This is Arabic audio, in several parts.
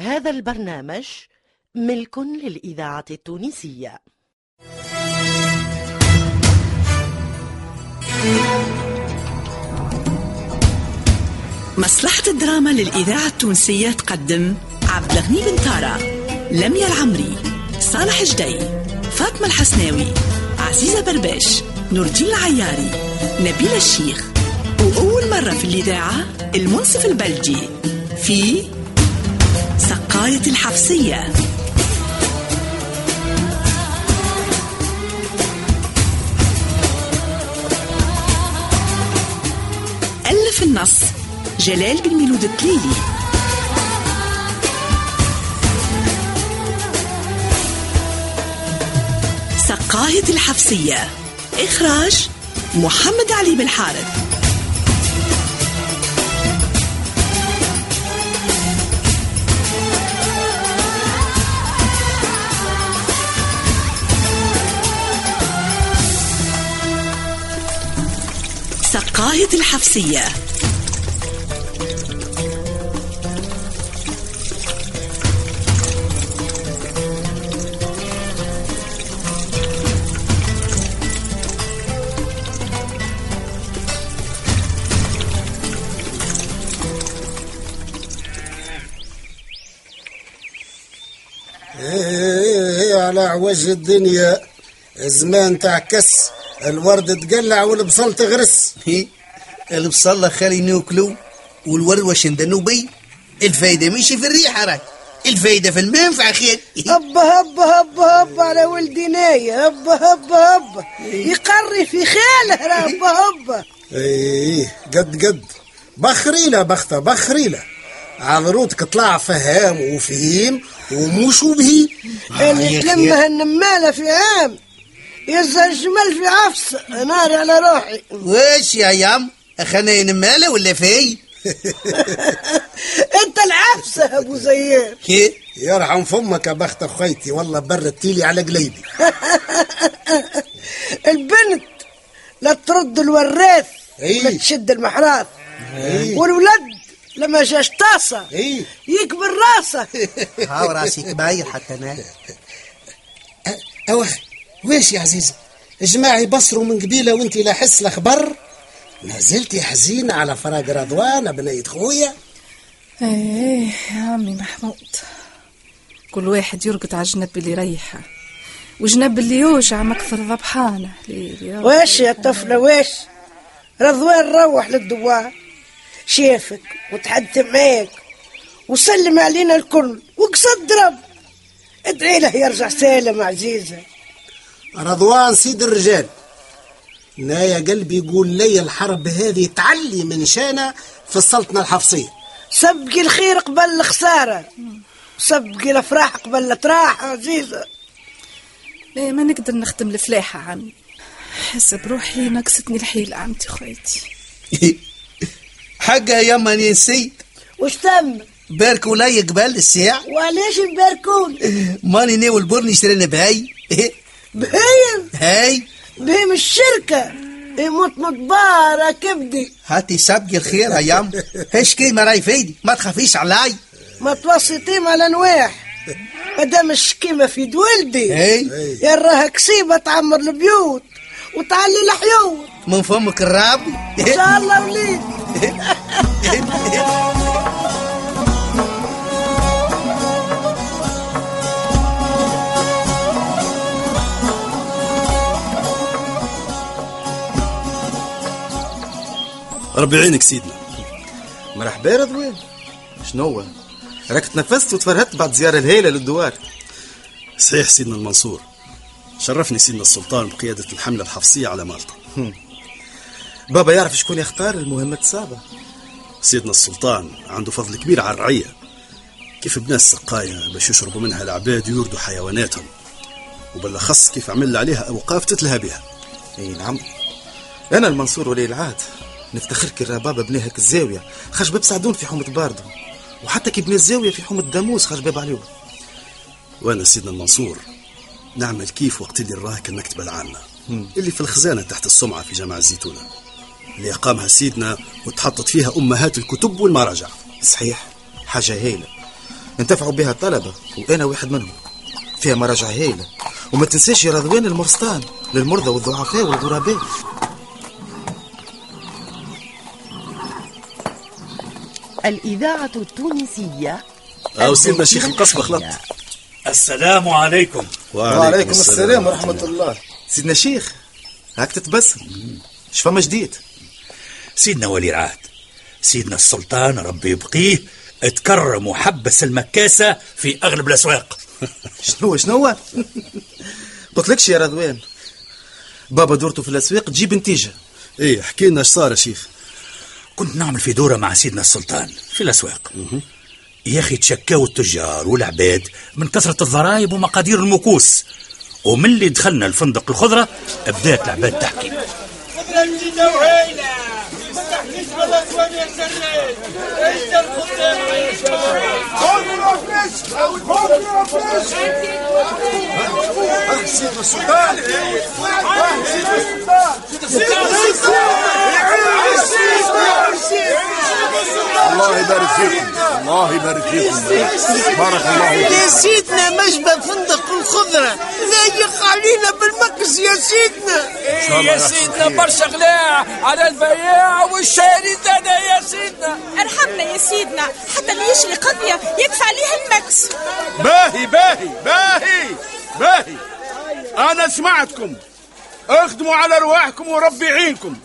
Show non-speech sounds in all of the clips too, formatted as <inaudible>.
هذا البرنامج ملك للإذاعة التونسية. مصلحة الدراما للإذاعة التونسية تقدم عبد الغني بن تارا لميا العمري صالح جدي فاطمة الحسناوي عزيزة برباش نور الدين العياري نبيل الشيخ وأول مرة في الإذاعة المنصف البلجي في سقاية الحفصية ألف النص. جلال بن ميلود التليلي. سقاية الحفصية إخراج محمد علي بن سقاية الحفصية إيه على عوج الدنيا. زمان تعكس الورد تقلع والبصل تغرس. البصلة خالي نوكلو والورد واش ندنو بي؟ الفايدة ماشي في الريحة راك. الفايدة في المنفعة خير هبا هبا هبا هبا على ولدي نايا هبا هبا هبا يقري في خاله راه هبا هبا إيه قد قد. بخريلة بختة بخريلة. عذروتك طلع فهام وفهيم ومش وبهي اللي تلمها النمالة في عام يزها الجمل في عفس. نار على روحي. واش يا يام؟ اخانا نمالة ولا في <laughs> أنت العفسة يا أبو زياد. كي؟ يرحم فمك يا بخت أخويتي. والله بردتيلي على قليبي. <laughs> البنت لا ترد الوراث إيه. لا تشد المحراث. إيه. والولد لما جاش طاسة. إيه. يكبر راسه. <laughs> هاو راسي كباير حتى أنا. أوه. ويش يا عزيزة جماعي بصروا من قبيلة وانت لا حس لا خبر ما زلتي حزينة على فراق رضوان بنية خويا. إيه يا عمي محمود. كل واحد يرقد على الجنب اللي يريحه وجنب اللي يوجع مكثر يا واش يا طفلة واش رضوان روح للدوار. شافك وتحدث معاك وسلم علينا الكل وقصد ضرب ادعي له يرجع سالم عزيزة. رضوان سيد الرجال. لا يا قلبي يقول لي الحرب هذه تعلي من شانة في السلطنة الحفصية سبقي الخير قبل الخسارة. سبقي الأفراح قبل الاتراح عزيزة. ليه ما نقدر نخدم الفلاحة عمي حس بروحي نقصتني الحيلة عمتي خويتي. <laughs> حقها يا ماني نسيت وش تم؟ باركوا لي قبل الساعة؟ وعليش يباركون <laughs> ماني ناوي البر نشترينا بهاي <laughs> بهيم هاي. بهيم الشركة. يموت مطبارة كبدي. هاتي سبقي الخير يا يام هش كي ما راي فيدي ما تخافيش علي. ما توسطيم على نواح. مادام الشكيمة في يد ولدي هاي يراها كسيبة تعمر البيوت. وتعلي الحيوت. من فمك الرابي إن شاء الله وليد. <laughs> ربي يعينك سيدنا. مرحبا رضوان. شنو هو؟ راك تنفست وتفرهدت بعد زيارة الهيلة للدوار. صحيح سيدنا المنصور. شرفني سيدنا السلطان بقيادة الحملة الحفصية على مالطا. بابا يعرف شكون يختار المهمة الصعبة سيدنا السلطان عنده فضل كبير على الرعية. كيف بنى السقاية باش يشربوا منها العباد ويردوا حيواناتهم؟ وبالأخص كيف عمل عليها أوقاف تتلهى بها. إي نعم. أنا المنصور ولي العهد. نفتخر كي راه بابا بنى هيك الزاوية. خرج باب سعدون في حومة باردو. وحتى كي بنى الزاوية في حومة داموس خرج باب عليوه وأنا سيدنا المنصور نعمل كيف وقت اللي راهك المكتبة العامة اللي في الخزانة تحت السمعة في جامع الزيتونة. اللي أقامها سيدنا وتحطت فيها أمهات الكتب والمراجع. صحيح. حاجة هايلة. انتفعوا بها الطلبة وأنا واحد منهم. فيها مراجع هايلة. وما تنساش يا رضوان المرستان للمرضى والضعفاء والغرباء. الإذاعة التونسية. أو سيدنا شيخ القصبة خلط السلام عليكم. وعليكم السلام ورحمة الله. سيدنا شيخ هاك تتبسم. شفما جديد؟ سيدنا ولي العهد سيدنا السلطان ربي يبقيه تكرم وحبس المكاسة في أغلب الأسواق. <laughs> شنو شنو قلت لكش يا رضوان. بابا دورته في الأسواق تجيب نتيجة. إيه احكي لنا إيش صار يا شيخ. كنت نعمل في دورة مع سيدنا السلطان في الأسواق. يا أخي تشكاو التجار والعباد من كثرة الضرائب ومقادير المكوس ومن اللي دخلنا الفندق الخضرة بدات العباد تحكي. الله يبارك فيكم. الله يبارك فيكم. بارك الله فيكم. يا سيدنا مشبه فندق الخضرة؟ لايق علينا بالمكس يا سيدنا. يا سيدنا برشا غلاء على البياع والشاري زادا يا سيدنا. ارحمنا يا سيدنا حتى اللي يشري قضية يدفع عليه المكس. باهي باهي باهي باهي. أنا سمعتكم. اخدموا على رواحكم وربي يعينكم.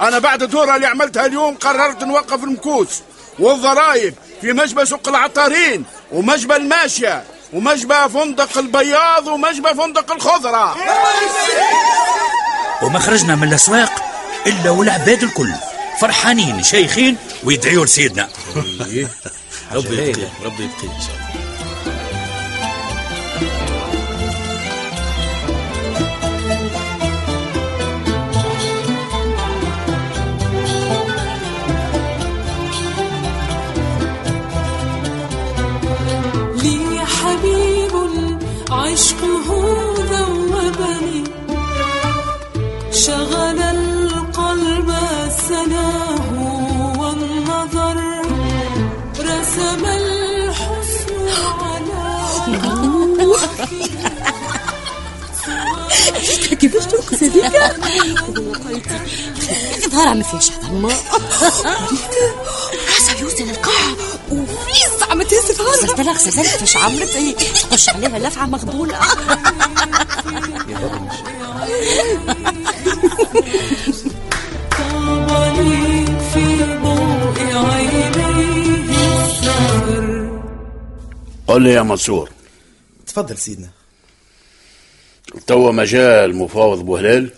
أنا بعد الدورة اللي عملتها اليوم قررت نوقف المكوس والضرائب في مجبى سوق العطارين ومجبى الماشية ومجبى فندق البياض ومجبى فندق الخضرة. وما خرجنا من الأسواق إلا والعباد الكل فرحانين شيخين ويدعيوا لسيدنا. <laughs> ربي يبقيه ربي يبقيه إن شاء الله. رسم الحسن على كيفاش ترقص هذيك ظهرها ما فيهاش حظ راسها يوصل القاع وفي زعما تهز غسلت لها غسلت لها كيفاش عملت هي تخش عليها لفعة مغبوله طابني قل لي يا منصور. تفضل سيدنا. توا مجال مفاوض بوهلال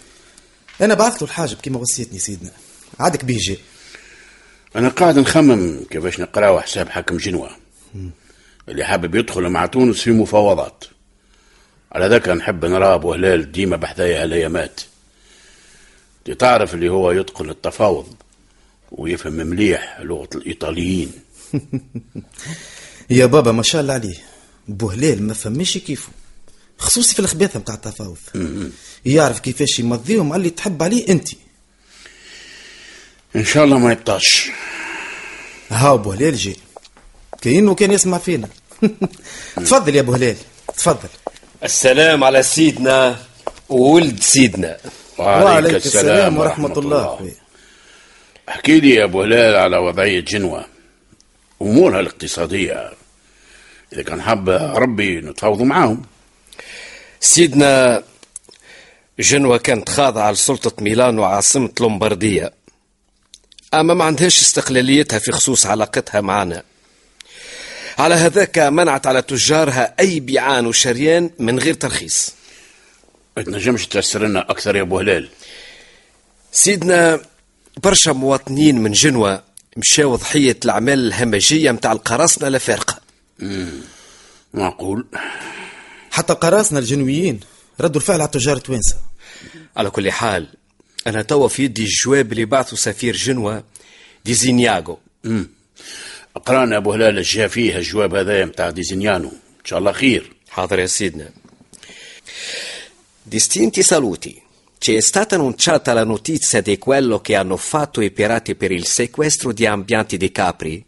أنا بعثت له الحاجب كما وصيتني سيدنا. عادك بيه جاء. أنا قاعد نخمم كيفاش نقراو حساب حكم جنوة. اللي حابب يدخل مع تونس في مفاوضات. على ذاك نحب نراه بوهلال ديما بحذايا هالأيامات دي تعرف اللي هو يتقن التفاوض ويفهم مليح لغة الإيطاليين. <laughs> يا بابا ما شاء الله عليه. بوهلال ما فماش كيفه خصوصي في الخباثة متاع التفاوض. يعرف كيفاش يمضيهم على اللي تحب عليه أنت. إن شاء الله ما يبطاش. ها بوهلال جاي. كأنه كان يسمع فينا. <laughs> تفضل يا بوهلال تفضل. السلام على سيدنا وولد سيدنا. وعليك السلام ورحمة الله. احكي لي يا ابو هلال على وضعية جنوة. أمورها الاقتصادية. إذا كان حاب ربي نتفاوضوا معاهم. سيدنا جنوة كانت خاضعة لسلطة ميلان وعاصمة لومباردية. أما ما عندهاش استقلاليتها في خصوص علاقتها معنا. على هذاك منعت على تجارها أي بيعان وشريان من غير ترخيص. ما تنجمش تفسر لنا أكثر يا أبو هلال. سيدنا برشا مواطنين من جنوة مشاو ضحية الأعمال الهمجية متاع القراصنة الأفارقة معقول. حتى قراصنة الجنويين ردوا الفعل على التجار التوانسة على كل حال أنا توا في يدي الجواب اللي بعثه سفير جنوة ديزينياغو امم أقرأنا أبو هلال جا فيه الجواب هذا متاع ديزينيانو إن شاء الله خير. حاضر يا سيدنا. Distinti saluti. Ci è stata annunciata la notizia di quello che hanno fatto i pirati per il sequestro di ambienti di Capri?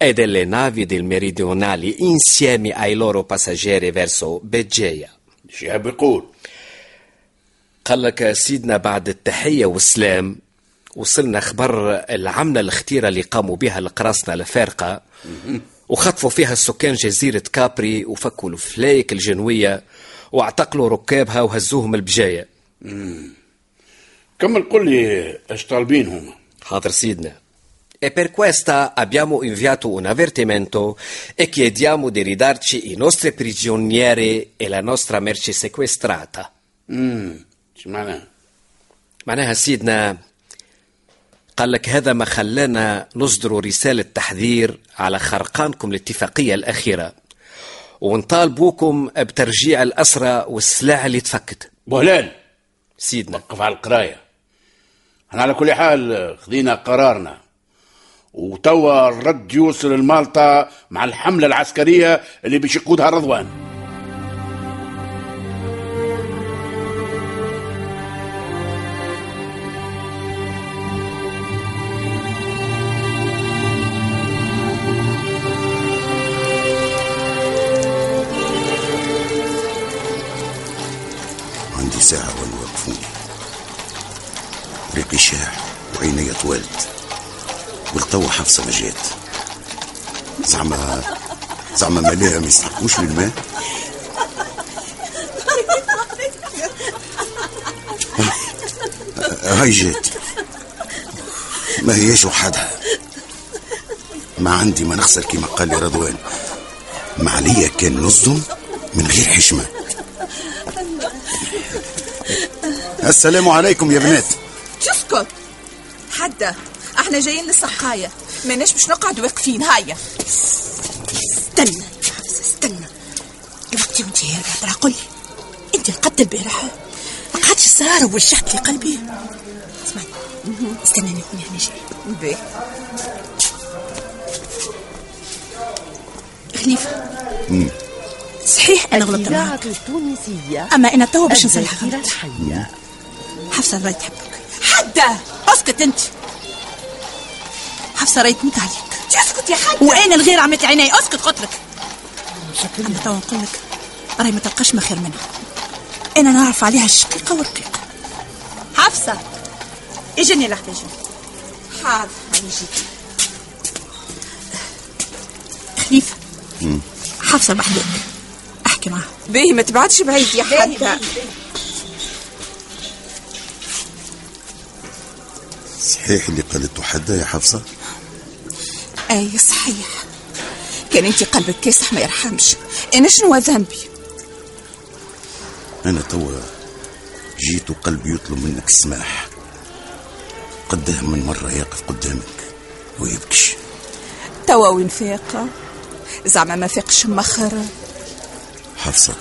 e delle navi del meridionali insieme ai loro passeggeri verso بجاية يقول قال لك سيدنا بعد التحية والسلام وصلنا خبر العملة الختيرة اللي قاموا بها القراصنة الفارقة. وخطفوا فيها السكان جزيرة كابري وفكوا الفلايك الجنوية واعتقلوا ركابها وهزوهم البجاية. كمل قل لي إيش طالبين هما حاضر سيدنا E per questa abbiamo inviato un avvertimento e chiediamo di ridarci i nostri prigionieri e la nostra merce sequestrata. امم شو معناه معناها سيدنا قال لك هذا ما خلانا نصدر رسالة تحذير على خرقانكم الاتفاقية الأخيرة. ونطالبوكم بترجيع الأسرى والسلاح اللي تفكت. بهلال. سيدنا وقف على القراية. إحنا على كل حال خذينا قرارنا. وتوا الرد يوصل لمالطا مع الحملة العسكرية اللي باش يقودها رضوان حفصة ما جات زعما زعما ملاها ما يستحقوش للماء هاي جات. ما هياش وحدها. ما عندي ما نخسر كما قال لي رضوان. ما عليا كان نصدم من غير حشمة. السلام عليكم يا بنات. تسكت حدا إحنا جايين للسقاية ماناش باش نقعد واقفين هيا. استنى يا حفصة استنى دلوقتي وانت هي قادرة قولي. انت قد البارح ما قعدش السهرة وشحت لي قلبي. اسمعي. استناني هوني أنا جاي مم. صحيح أنا غلطت معاك التونسية. أما أنا توا باش نصلح الذاكرة غلطتي الحية حفصة راهي تحبك حدا أسكت انت حفصة راهي تموت عليك؟ اسكت يا حدا وأنا الغير عملت عيني؟ اسكت قلت لك اما توا نقول لك راهي ما تلقاش ما خير منها. أنا نعرف عليها الشقيقة والرقيقة. حفصة. اجني لحظة اجني حاضر يجيك خليفة. حفصة بحدك أحكي معها. بيه ما تبعدش بعيد يا حدا صحيح اللي قالته حدا يا حفصة؟ أي صحيح. كان أنت قلبك كاسح ما يرحمش. أنا شنو ذنبي؟ أنا توا جيت وقلبي يطلب منك السماح. قداه من مرة يقف قدامك ويبكش. توا وين فاق زعما ما فاقش مخر. حفصة.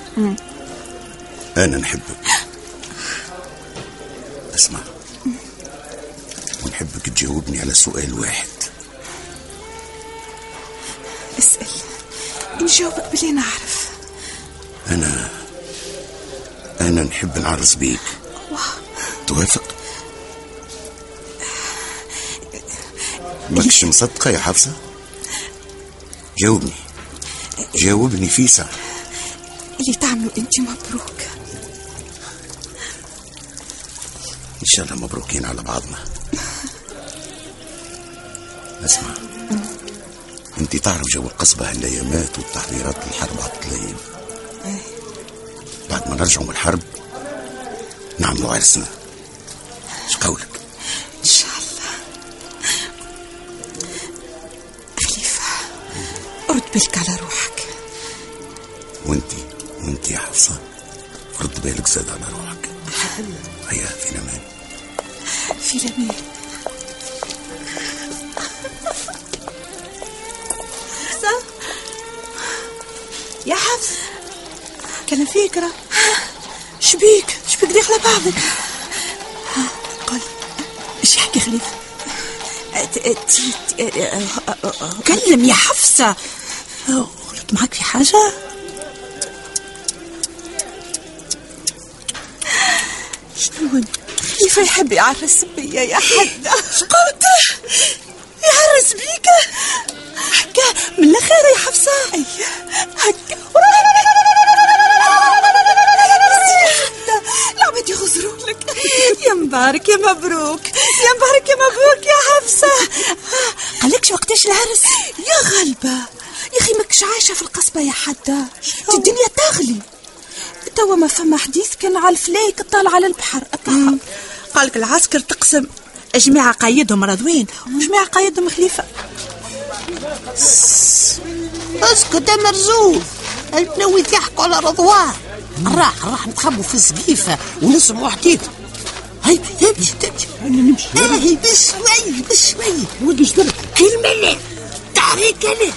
أنا نحبك. اسمع. ونحبك تجاوبني على سؤال واحد. اسأل نجاوبك باللي نعرف. أنا أنا نحب نعرس بيك. توافق؟ ماكش مصدقة يا حفصة؟ جاوبني. جاوبني فيسع اللي تعملوا انت مبروك. إن شاء الله مبروكين على بعضنا. <laughs> أسمع. انت تعرف جو القصبة هالايامات والتحضيرات للحرب على الليل بعد ما نرجعوا من الحرب نعملوا عرسنا. إيش قولك؟ إن شاء الله. خليفة رد بالك على روحك. وانت وانت يا حفصة رد بالك زاد على روحك. هيا في الامان في الامان يا حفص. كان فكرة شبيك شبيك داخلة بعضك؟ قل. إيش يحكي خليفة؟ كلم يا حفصة. غلط معك في حاجة؟ شنو؟ كيف يحب يعرس بيا يا حدا قلت؟ يعرس بيك؟ هكا من الأخير يا حفصة. أيوه هكا العباد يغزروا لك يا مبارك يا مبروك. يا مبارك يا مبروك يا حفصة. قالكش وقتاش العرس؟ يا غلبة. يا أخي ماكش عايشة في القصبة يا حدا الدنيا تغلي. توا ما فما حديث كان على الفلايك طالع على البحر. قالك العسكر تقسم. جماعة قايدهم رضوين. وجماعة قايدهم خليفة. اسكت يا مرزوق. البنوي يحكوا على رضوان؟ راح راح نتخبوا في السقيفة ونسمعوا حديث. هاي هاي نمشي. هاي بشوي بشوي. ولد اشترك. كلمة لا تعريك لا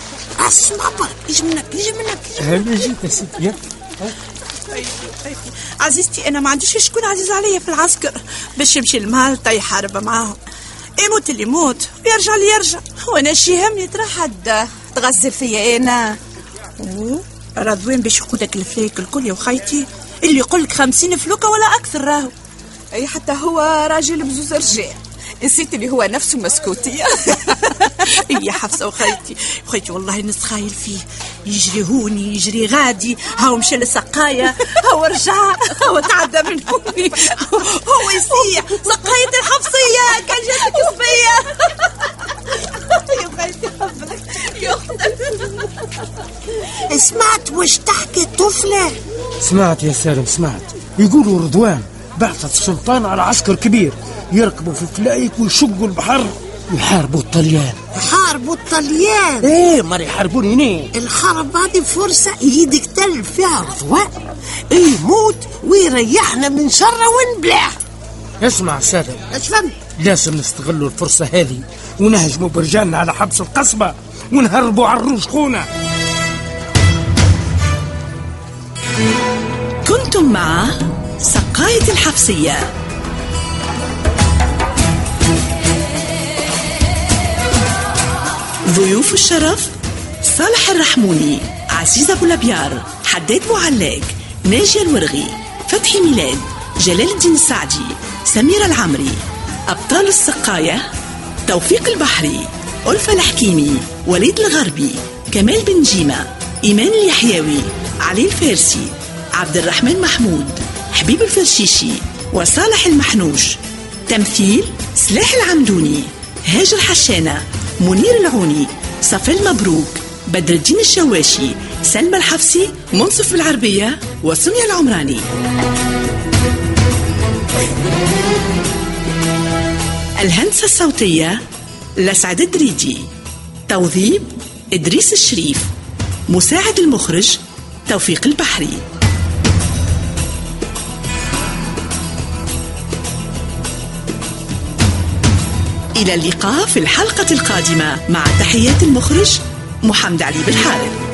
اسمع برك يجي منك يجي منك هلا جيت يا سيدي عزيزتي أنا ما عنديش شكون عزيز عليا في العسكر. باش يمشي لمالطا يحارب معاهم. يموت اللي يموت ويرجع اللي يرجع. وأنا شي همني ترى حد تغزل فيا أنا. أوه، رضوين باش يقودك الفليك الكل يا وخيتي اللي يقول لك خمسين فلوكة ولا أكثر راهو. أي حتى هو راجل بزوز رجال. نسيت اللي هو نفسه مسكوتية. <laughs> يا حفصة وخيتي وخيتي والله نص خايل فيه. يجري هوني يجري غادي. هاو مشى للسقاية هاو رجع. هاو تعدى من هوني هو يسيح سقاية الحفصية. كان جاتك صبية. <laughs> يا خيتي حفظك يا سمعت واش تحكي الطفلة؟ سمعت يا سالم سمعت. يقولوا رضوان. بعثت السلطان على عسكر كبير. يركبوا في الفلايك ويشقوا البحر. يحاربوا الطليان. يحاربوا الطليان. إيه ما يحاربوني هنا. الحرب هذه فرصة يدك تل فيها رضوان يموت ويريحنا من شر ونبلع. اسمع سالم اش فهمت؟ لازم نستغلوا الفرصة هذه ونهجموا برجالنا على حبس القصبة ونهربوا على الروش خونا. كنتم مع سقاية الحفصية ضيوف الشرف صالح الرحموني عزيز أبو لبيار حداد معلاق ناجي الورغي فتحي ميلاد جلال الدين السعدي سميرة العمري أبطال السقاية توفيق البحري ألفة الحكيمي وليد الغربي كمال بن جيمة إيمان اليحيوي علي الفارسي عبد الرحمن محمود حبيب الفرشيشي وصالح المحنوش تمثيل سلاح العمدوني هاجر حشانة منير العوني صفي المبروك بدر الدين الشواشي سلمى الحفصي منصف بالعربية وسمية العمراني. الهندسة الصوتية لسعد الدريدي توظيب إدريس الشريف. مساعد المخرج توفيق البحري. إلى اللقاء في الحلقة القادمة مع تحيات المخرج محمد علي بالحارث